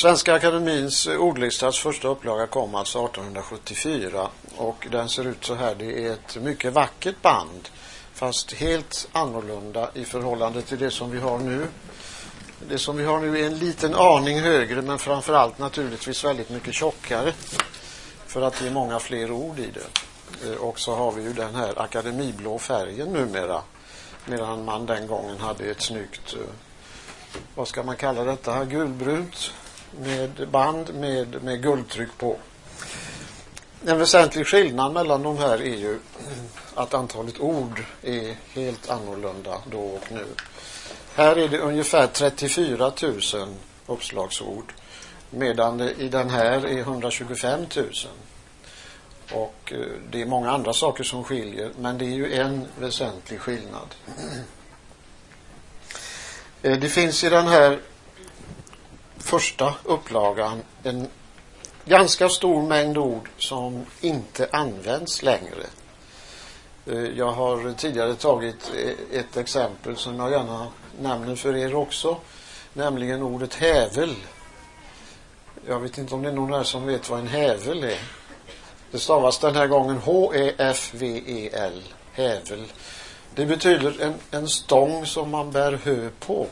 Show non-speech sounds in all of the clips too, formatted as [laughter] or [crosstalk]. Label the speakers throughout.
Speaker 1: Svenska Akademins eh, ordlistas första upplaga kom alltså 1874 och den ser ut så här. Det är ett mycket vackert band fast helt annorlunda i förhållande till det som vi har nu. Det som vi har nu är en liten aning högre men framförallt naturligtvis väldigt mycket tjockare för att ge många fler ord i det. Eh, och så har vi ju den här akademiblå färgen numera medan man den gången hade ett snyggt eh, vad ska man kalla detta, gulbrunt med band med, med guldtryck på. En väsentlig skillnad mellan de här är ju att antalet ord är helt annorlunda då och nu. Här är det ungefär 34 000 uppslagsord medan det i den här är 125 000. Och eh, det är många andra saker som skiljer men det är ju en väsentlig skillnad. [clears throat] Eh, det finns i den här första upplagan en ganska stor mängd ord som inte används längre. Eh, jag har tidigare tagit e-, ett exempel som jag gärna nämner för er också, nämligen ordet hävel. Jag vet inte om det är någon här som vet vad en hävel är. Det stavas den här gången H-E-F-V-E-L, hävel. Det betyder en, en stång som man bär hö på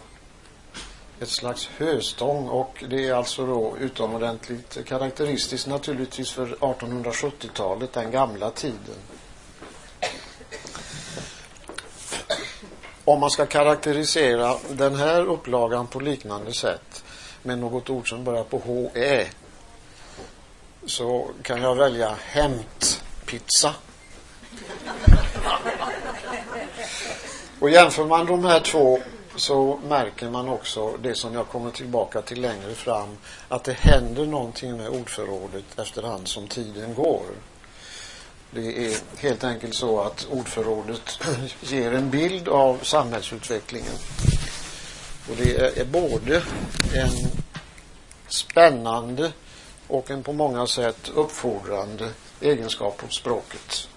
Speaker 1: ett slags höstång och det är alltså då utomordentligt karaktäristiskt naturligtvis för 1870-talet, den gamla tiden. Om man ska karaktärisera den här upplagan på liknande sätt med något ord som börjar på H-Ä så kan jag välja hämtpizza. Och jämför man de här två så märker man också det som jag kommer tillbaka till längre fram att det händer någonting med ordförrådet efterhand som tiden går. Det är helt enkelt så att ordförrådet [clears throat] ger en bild av samhällsutvecklingen. Och det är både en spännande och en på många sätt uppfordrande egenskap hos språket.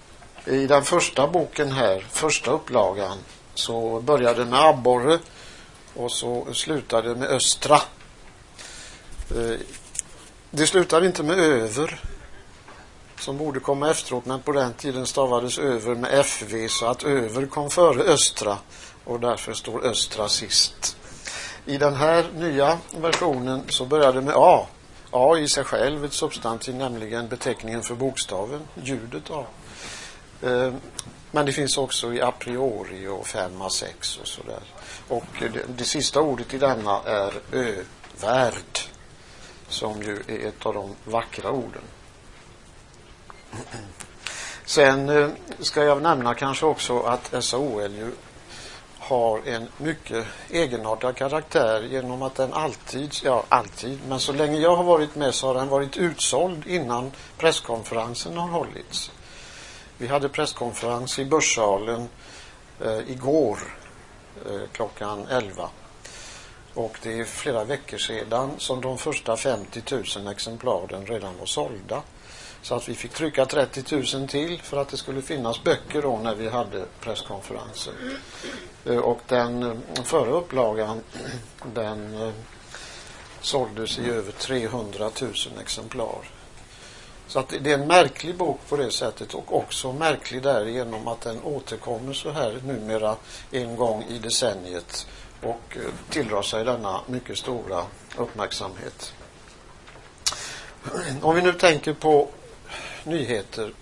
Speaker 1: I den första boken här, första upplagan, så började det med abborre och så slutade det med östra. Eh, det slutar inte med över som borde komma efteråt men på den tiden stavades över med FV så att över kom före östra och därför står östra sist. I den här nya versionen så börjar det med A. A i sig själv ett substantiv, nämligen beteckningen för bokstaven, ljudet A. Eh, men det finns också i a priori och femma, sex och sådär. Och det, det sista ordet i denna är övärd. Som ju är ett av de vackra orden. Sen eh, ska jag nämna kanske också att SAOL ju har en mycket egenartad karaktär genom att den alltid, ja alltid, men så länge jag har varit med så har den varit utsåld innan presskonferensen har hållits. Vi hade presskonferens i Börssalen eh, igår eh, klockan 11. Och det är flera veckor sedan som de första 50 000 exemplaren redan var sålda. Så att vi fick trycka 30 000 till för att det skulle finnas böcker då när vi hade presskonferensen. Eh, och den eh, förra upplagan [clears throat] den eh, såldes i över 300 000 exemplar. Så att det är en märklig bok på det sättet och också märklig därigenom att den återkommer så här numera en gång i decenniet och eh, tilldrar sig denna mycket stora uppmärksamhet. [clears throat] Om vi nu tänker på nyheter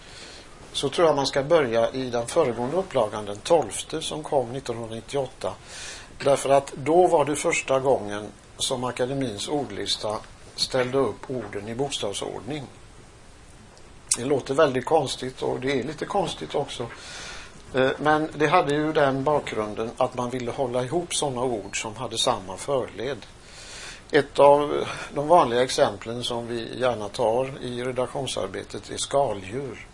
Speaker 1: så tror jag man ska börja i den föregående upplagan, den 12 som kom 1998. Därför att då var det första gången som Akademins ordlista ställde upp orden i bokstavsordning. Det låter väldigt konstigt och det är lite konstigt också. Eh, men det hade ju den bakgrunden att man ville hålla ihop sådana ord som hade samma förled. Ett av de vanliga exemplen som vi gärna tar i redaktionsarbetet är skaldjur.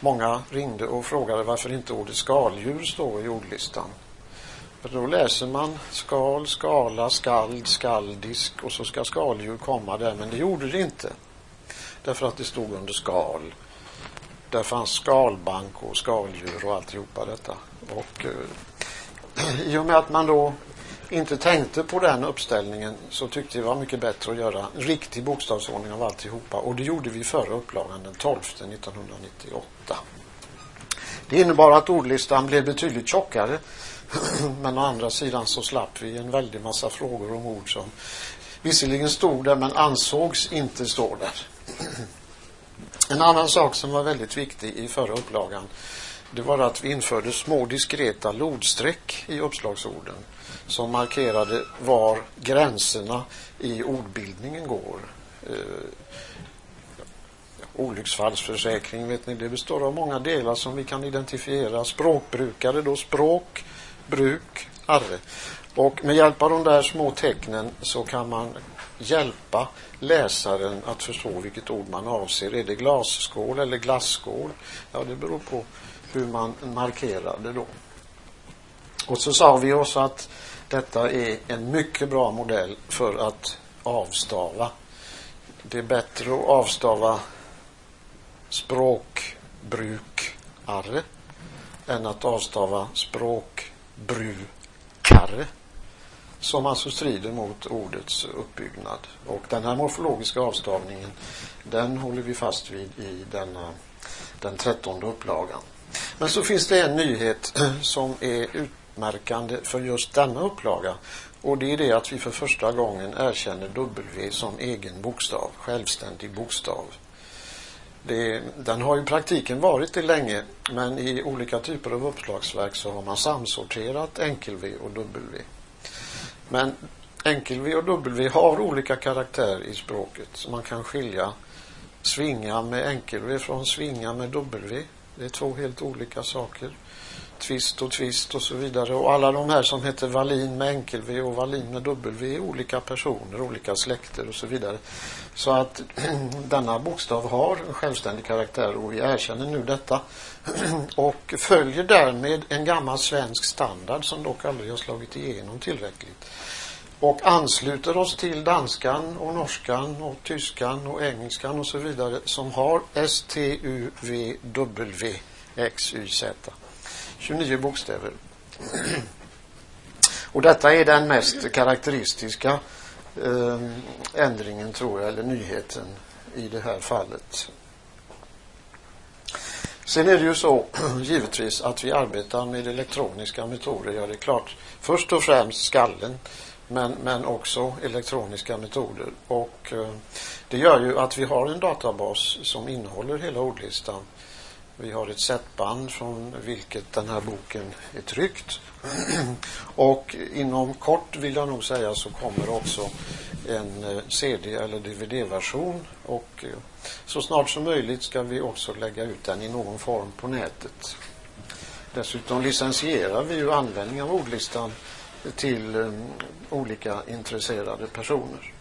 Speaker 1: Många ringde och frågade varför inte ordet skaldjur står i ordlistan. För då läser man skal, skala, skald, skaldisk och så ska skaldjur komma där, men det gjorde det inte. Därför att det stod under skal. Där fanns skalbank och skaldjur och alltihopa detta. Och eh, [clears throat] i och med att man då inte tänkte på den uppställningen så tyckte vi det var mycket bättre att göra en riktig bokstavsordning av alltihopa. Och det gjorde vi förra upplagan den 12 1998. Det innebar att ordlistan blev betydligt tjockare. [clears throat] men å andra sidan så slapp vi en väldig massa frågor om ord som visserligen stod där men ansågs inte stå där. [clears throat] En annan sak som var väldigt viktig i förra upplagan det var att vi införde små diskreta lodstreck i uppslagsorden som markerade var gränserna i ordbildningen går. Eh, olycksfallsförsäkring, vet ni, det består av många delar som vi kan identifiera. Språkbrukare, då språk, bruk, arre. Och med hjälp av de där små tecknen så kan man hjälpa läsaren att förstå vilket ord man avser. Är det glasskål eller glasskål? Ja, det beror på hur man markerar det då. Och så sa vi oss att detta är en mycket bra modell för att avstava. Det är bättre att avstava språkbrukare än att avstava språkbrukare som alltså strider mot ordets uppbyggnad. Och den här morfologiska avstavningen den håller vi fast vid i denna, den trettonde upplagan. Men så finns det en nyhet [clears throat] som är utmärkande för just denna upplaga. Och det är det att vi för första gången erkänner W som egen bokstav, självständig bokstav. Det, den har i praktiken varit det länge, men i olika typer av uppslagsverk så har man samsorterat enkel-V och W. Men enkel-V och dubbel v har olika karaktär i språket. Så man kan skilja svinga med enkel-V från svinga med dubbel v. Det är två helt olika saker. Twist och twist och så vidare. Och alla de här som heter Valin med enkel-V och Valin med dubbel v är olika personer, olika släkter och så vidare. Så att [clears throat] denna bokstav har en självständig karaktär och vi erkänner nu detta [clears throat] och följer därmed en gammal svensk standard som dock aldrig har slagit igenom tillräckligt och ansluter oss till danskan och norskan och tyskan och engelskan och så vidare som har S, T, U, V, W, X, Y, Z. 29 bokstäver. [clears throat] Och detta är den mest karaktäristiska eh, ändringen, tror jag, eller nyheten i det här fallet. Sen är det ju så, [clears throat] givetvis, att vi arbetar med elektroniska metoder. Ja, det är klart. Först och främst skallen men, men också elektroniska metoder. Och eh, det gör ju att vi har en databas som innehåller hela ordlistan. Vi har ett setband från vilket den här boken är tryckt. [clears throat] och inom kort vill jag nog säga så kommer också en eh, CD eller DVD-version och eh, så snart som möjligt ska vi också lägga ut den i någon form på nätet. Dessutom licensierar vi ju användning av ordlistan till eh, olika intresserade personer.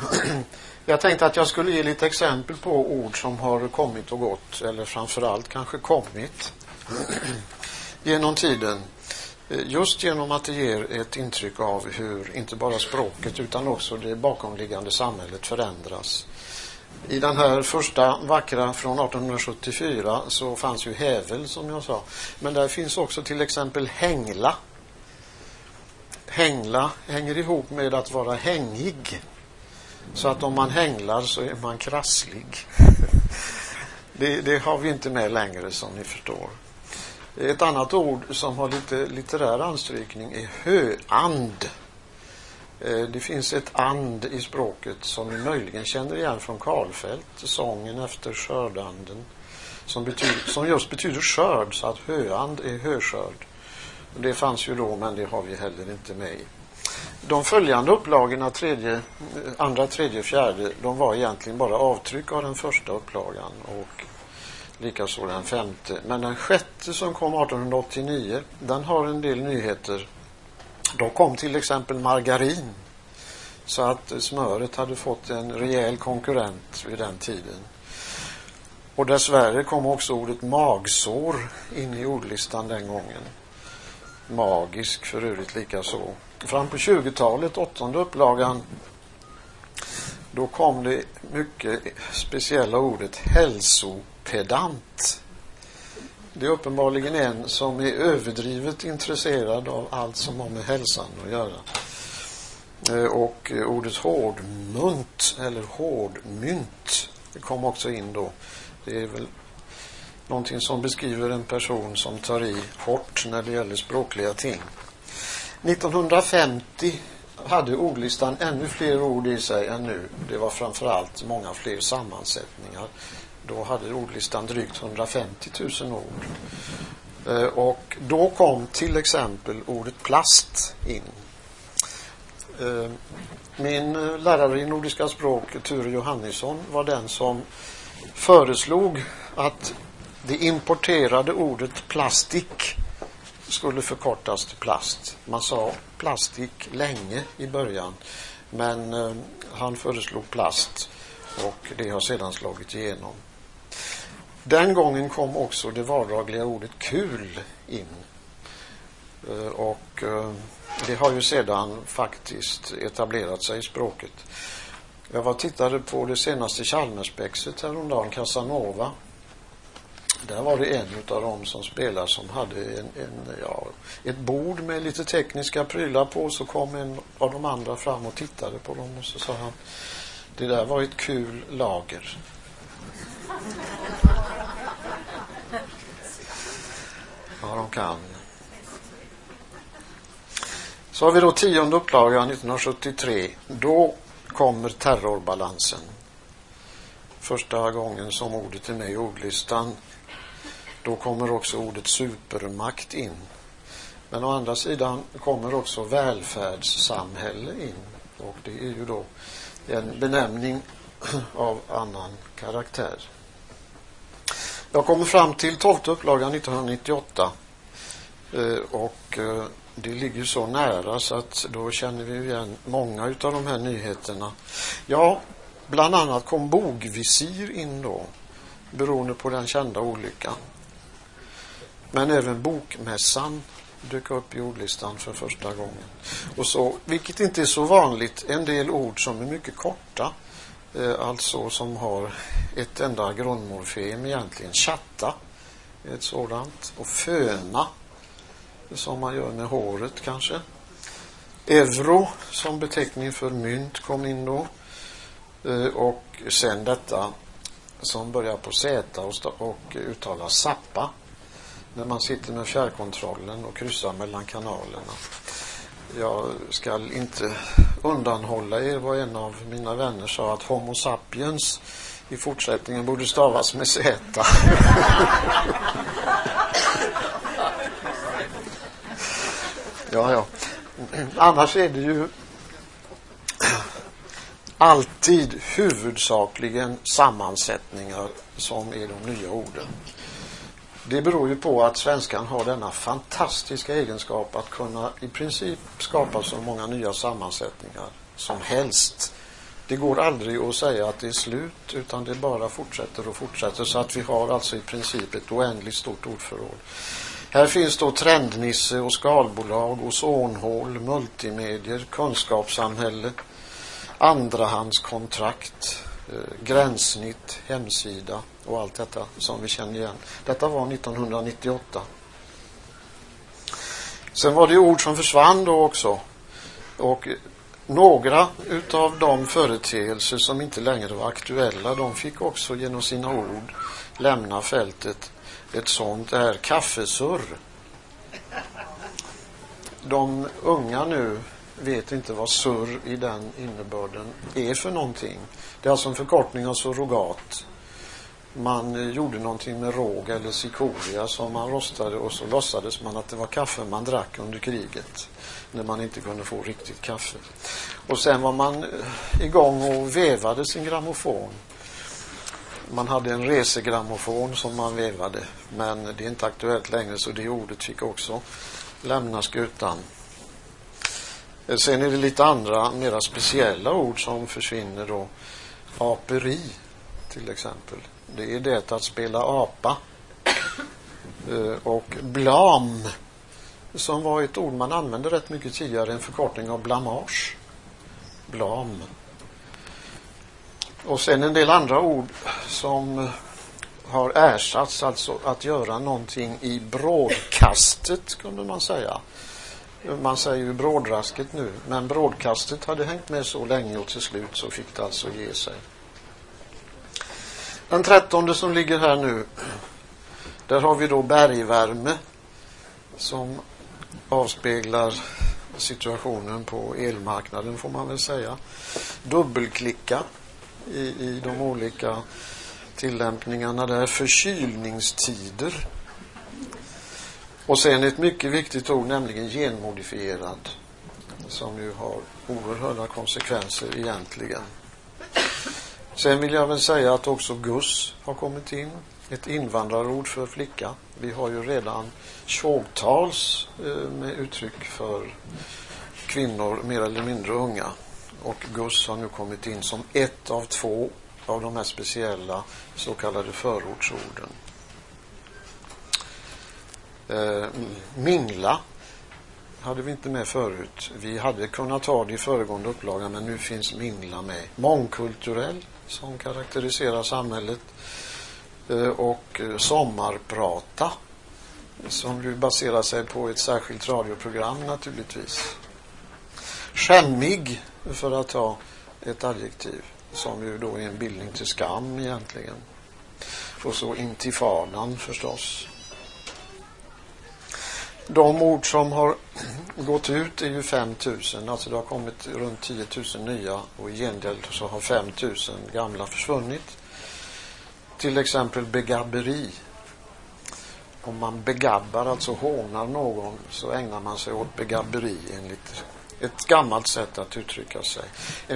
Speaker 1: [clears throat] Jag tänkte att jag skulle ge lite exempel på ord som har kommit och gått, eller framförallt kanske kommit [clears throat] genom tiden. Eh, just genom att det ger ett intryck av hur inte bara språket utan också det bakomliggande samhället förändras. I den här första vackra från 1874 så fanns ju hävel som jag sa. Men där finns också till exempel hängla. Hängla hänger ihop med att vara hängig. Så att om man hänglar så är man krasslig. [laughs] Det, det har vi inte med längre som ni förstår. Ett annat ord som har lite litterär anstrykning är höand. Eh, det finns ett and i språket som ni möjligen känner igen från Karlfeldt, sången efter skördanden, som, betyder, som just betyder skörd, så att höand är höskörd. Det fanns ju då, men det har vi heller inte med i. De följande upplagorna, tredje, andra, tredje, fjärde, de var egentligen bara avtryck av den första upplagan och likaså den femte. Men den sjätte som kom 1889, den har en del nyheter då kom till exempel margarin. Så att smöret hade fått en rejäl konkurrent vid den tiden. Och dessvärre kom också ordet magsår in i ordlistan den gången. Magisk för övrigt likaså. Fram på 20-talet, åttonde upplagan, då kom det mycket speciella ordet pedant. Det är uppenbarligen en som är överdrivet intresserad av allt som har med hälsan att göra. Eh, och ordet hårdmunt eller hårdmynt det kom också in då. Det är väl någonting som beskriver en person som tar i hårt när det gäller språkliga ting. 1950 hade ordlistan ännu fler ord i sig än nu. Det var framförallt många fler sammansättningar. Då hade ordlistan drygt 150 000 ord. Eh, och då kom till exempel ordet plast in. Eh, min eh, lärare i nordiska språk, Ture Johannisson, var den som föreslog att det importerade ordet plastik skulle förkortas till plast. Man sa plastik länge i början men han föreslog plast och det har sedan slagit igenom. Den gången kom också det vardagliga ordet kul in. Eh, och eh, det har ju sedan faktiskt etablerat sig i språket. Jag var tittade på det senaste Chalmerspexet häromdagen, Casanova. Där var det en av dem som spelar som hade en, en, ja, ett bord med lite tekniska prylar på. Så kom en av de andra fram och tittade på dem och så sa han Det där var ett kul lager. Ja, de kan. Så har vi då tionde upplagan 1973. Då kommer terrorbalansen. Första gången som ordet är med i ordlistan. Då kommer också ordet supermakt in. Men å andra sidan kommer också välfärdssamhälle in. Och det är ju då en benämning [clears throat] av annan karaktär. Jag kommer fram till 12 upplagan 1998. Eh, och eh, det ligger så nära så att då känner vi igen många av de här nyheterna. Ja, bland annat kom bogvisir in då beroende på den kända olyckan. Men även bokmässan dök upp i ordlistan för första gången. Och så, vilket inte är så vanligt, en del ord som är mycket korta. Eh, alltså som har ett enda grundmorfem egentligen. Chatta är ett sådant. Och föna som man gör med håret kanske. Euro som beteckning för mynt kom in då. Eh, och sen detta som börjar på Z och, och uttalas sappa när man sitter med fjärrkontrollen och kryssar mellan kanalerna. Jag ska inte undanhålla er vad en av mina vänner sa att Homo sapiens i fortsättningen borde stavas med Z. ja, ja. Annars är det ju alltid huvudsakligen sammansättningar som är de nya orden. Det beror ju på att svenskan har denna fantastiska egenskap att kunna i princip skapa så många nya sammansättningar som helst. Det går aldrig att säga att det är slut utan det bara fortsätter och fortsätter så att vi har alltså i princip ett oändligt stort ordförråd. Här finns då trendnisse och skalbolag, ozonhål, multimedier, kunskapssamhälle, andrahandskontrakt, eh, gränssnitt, hemsida och allt detta som vi känner igen. Detta var 1998. Sen var det ord som försvann då också. Och några utav de företeelser som inte längre var aktuella, de fick också genom sina ord lämna fältet. Ett sånt är kaffesurr. De unga nu vet inte vad surr i den innebörden är för någonting. Det är alltså en förkortning av surrogat man gjorde någonting med råg eller cikoria som man rostade och så låtsades man att det var kaffe man drack under kriget när man inte kunde få riktigt kaffe. Och sen var man eh, igång och vevade sin grammofon. Man hade en resegrammofon som man vevade men det är inte aktuellt längre så det ordet fick också lämna skutan. Eh, sen är det lite andra, mera speciella ord som försvinner då. Aperi till exempel. Det är det att spela apa. Eh, och blam, som var ett ord man använde rätt mycket tidigare, en förkortning av blamage. Blam. Och sen en del andra ord som har ersatts, alltså att göra någonting i brådkastet kunde man säga. Man säger ju brådrasket nu, men brådkastet hade hängt med så länge och till slut så fick det alltså ge sig. Den trettonde som ligger här nu, där har vi då bergvärme som avspeglar situationen på elmarknaden får man väl säga. Dubbelklicka i, i de olika tillämpningarna där. Förkylningstider. Och sen ett mycket viktigt ord, nämligen genmodifierad. Som ju har oerhörda konsekvenser egentligen. Sen vill jag väl säga att också GUS har kommit in. Ett invandrarord för flicka. Vi har ju redan tjogtals eh, med uttryck för kvinnor mer eller mindre unga. Och GUS har nu kommit in som ett av två av de här speciella så kallade förortsorden. Eh, mingla hade vi inte med förut. Vi hade kunnat ha det i föregående upplaga men nu finns mingla med. Mångkulturell som karaktäriserar samhället eh, och eh, sommarprata som ju baserar sig på ett särskilt radioprogram naturligtvis. Skämmig för att ta ett adjektiv som ju då är en bildning till skam egentligen. Och så intifadan förstås. De ord som har gått ut är ju 5000, alltså det har kommit runt 10 000 nya och i gengäld så har 5000 gamla försvunnit. Till exempel begabberi. Om man begabbar, alltså hånar någon, så ägnar man sig åt begabberi enligt ett gammalt sätt att uttrycka sig.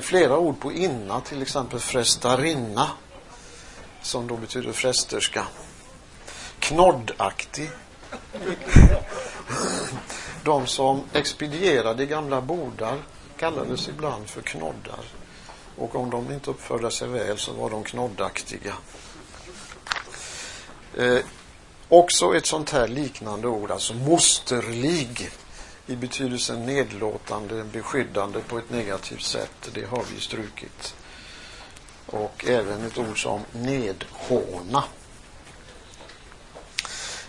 Speaker 1: Flera ord på inna, till exempel frestarinna, som då betyder frästerska. Knoddaktig. De som expedierade gamla bodar kallades ibland för knoddar. Och om de inte uppförde sig väl så var de knoddaktiga. Eh, också ett sånt här liknande ord, alltså mosterlig i betydelsen nedlåtande, beskyddande på ett negativt sätt. Det har vi strukit. Och även ett ord som nedhåna.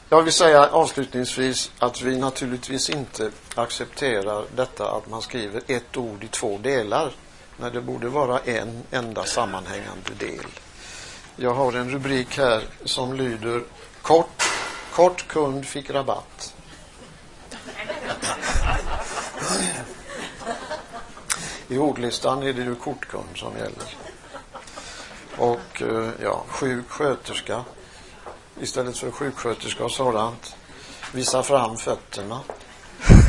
Speaker 1: Jag vill säga avslutningsvis att vi naturligtvis inte accepterar detta att man skriver ett ord i två delar när det borde vara en enda sammanhängande del. Jag har en rubrik här som lyder Kort, kort kund fick rabatt. I ordlistan är det ju kortkund som gäller. Och eh, ja, sjuk sköterska istället för sjuksköterska och sådant. Visa fram fötterna. [laughs]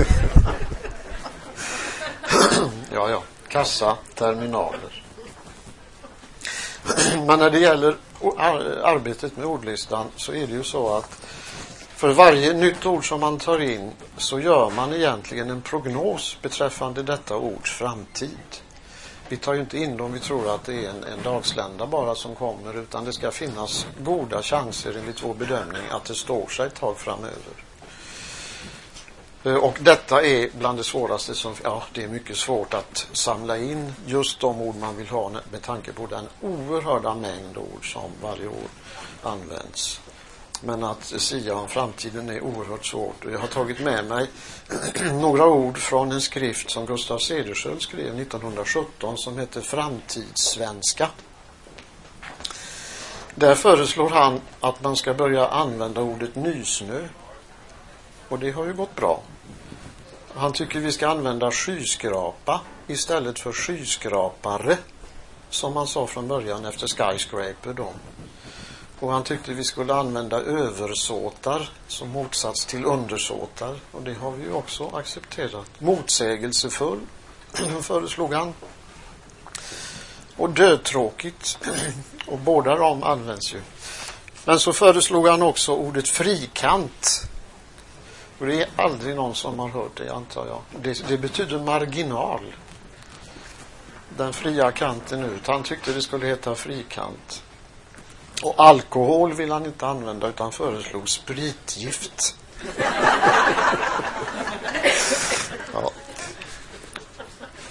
Speaker 1: ja, ja. Kassa, terminaler. Men när det gäller arbetet med ordlistan så är det ju så att för varje nytt ord som man tar in så gör man egentligen en prognos beträffande detta ords framtid. Vi tar ju inte in dem vi tror att det är en, en dagslända bara som kommer utan det ska finnas goda chanser enligt vår bedömning att det står sig ett tag framöver. Eh, och detta är bland det svåraste som, ja det är mycket svårt att samla in just de ord man vill ha med tanke på den oerhörda mängd ord som varje år används. Men att sia om framtiden är oerhört svårt. Och jag har tagit med mig [clears throat] några ord från en skrift som Gustav Cederschiöld skrev 1917 som heter Framtidssvenska. Där föreslår han att man ska börja använda ordet nysnö. Och det har ju gått bra. Han tycker vi ska använda skyskrapa istället för skyskrapare som man sa från början efter skyscraper då. Och han tyckte vi skulle använda översåtar som motsats till undersåtar. Och det har vi ju också accepterat. Motsägelsefull, [clears throat] föreslog han. Och dödtråkigt. [clears throat] Och båda de används ju. Men så föreslog han också ordet frikant. Och det är aldrig någon som har hört det, antar jag. Det, det betyder marginal. Den fria kanten ut. Han tyckte det skulle heta frikant. Och alkohol vill han inte använda utan föreslog spritgift. [laughs] ja.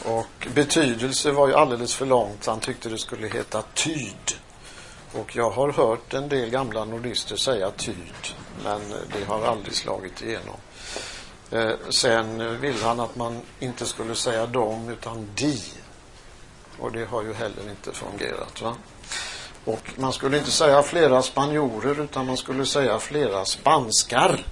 Speaker 1: Och betydelse var ju alldeles för långt. Han tyckte det skulle heta tyd. Och jag har hört en del gamla nordister säga tyd, men det har aldrig slagit igenom. Eh, sen vill han att man inte skulle säga dem utan di. Och det har ju heller inte fungerat. Va? Och man skulle inte säga flera spanjorer utan man skulle säga flera spanskar.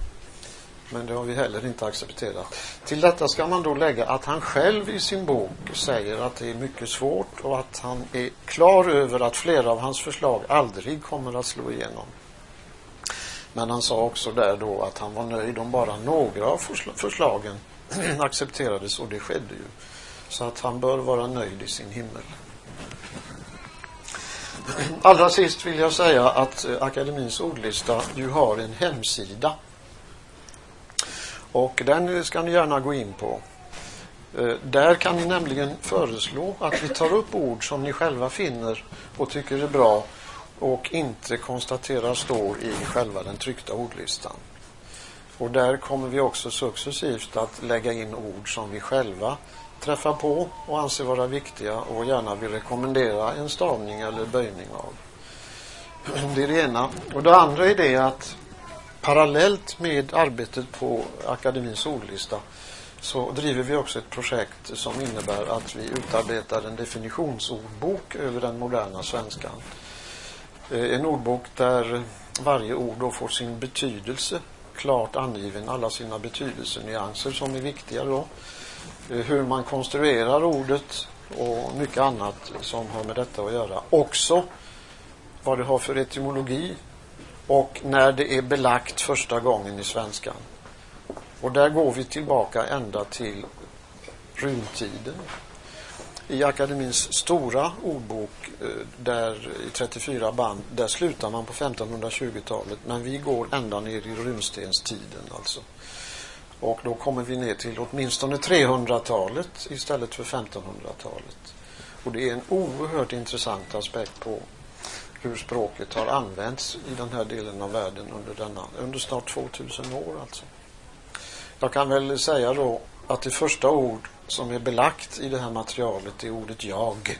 Speaker 1: Men det har vi heller inte accepterat. Till detta ska man då lägga att han själv i sin bok säger att det är mycket svårt och att han är klar över att flera av hans förslag aldrig kommer att slå igenom. Men han sa också där då att han var nöjd om bara några av förslagen [clears throat] accepterades och det skedde ju. Så att han bör vara nöjd i sin himmel. Allra sist vill jag säga att eh, Akademins ordlista ju har en hemsida. Och den eh, ska ni gärna gå in på. Eh, där kan ni nämligen föreslå att vi tar upp ord som ni själva finner och tycker är bra och inte konstaterar står i själva den tryckta ordlistan. Och där kommer vi också successivt att lägga in ord som vi själva träffar på och anser vara viktiga och gärna vill rekommendera en stavning eller böjning av. [clears throat] Det är det ena. Och det andra är det att parallellt med arbetet på Akademins ordlista så driver vi också ett projekt som innebär att vi utarbetar en definitionsordbok över den moderna svenskan. Eh, en ordbok där varje ord då får sin betydelse klart angiven, alla sina betydelsenyanser som är viktiga då. Eh, hur man konstruerar ordet och mycket annat som har med detta att göra. Också vad det har för etymologi och när det är belagt första gången i svenskan. Och där går vi tillbaka ända till rymdtiden i akademins stora ordbok eh, där i 34 band, där slutar man på 1520-talet. Men vi går ända ner i runstenstiden alltså. Och då kommer vi ner till åtminstone 300-talet istället för 1500-talet. Och det är en oerhört intressant aspekt på hur språket har använts i den här delen av världen under, denna, under snart 2000 år alltså. Jag kan väl säga då att det första ord som är belagt i det här materialet är ordet jag.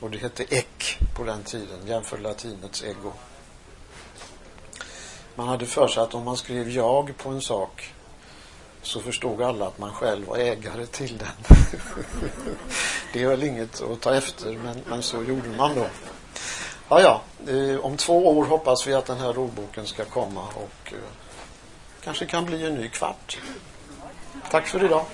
Speaker 1: Och det hette ek på den tiden, jämför latinets ego. Man hade för sig att om man skrev jag på en sak så förstod alla att man själv var ägare till den. [laughs] det är väl inget att ta efter, men, men så gjorde man då. Ja, ja, eh, om två år hoppas vi att den här ordboken ska komma och eh, kanske kan bli en ny kvart. Tack för idag.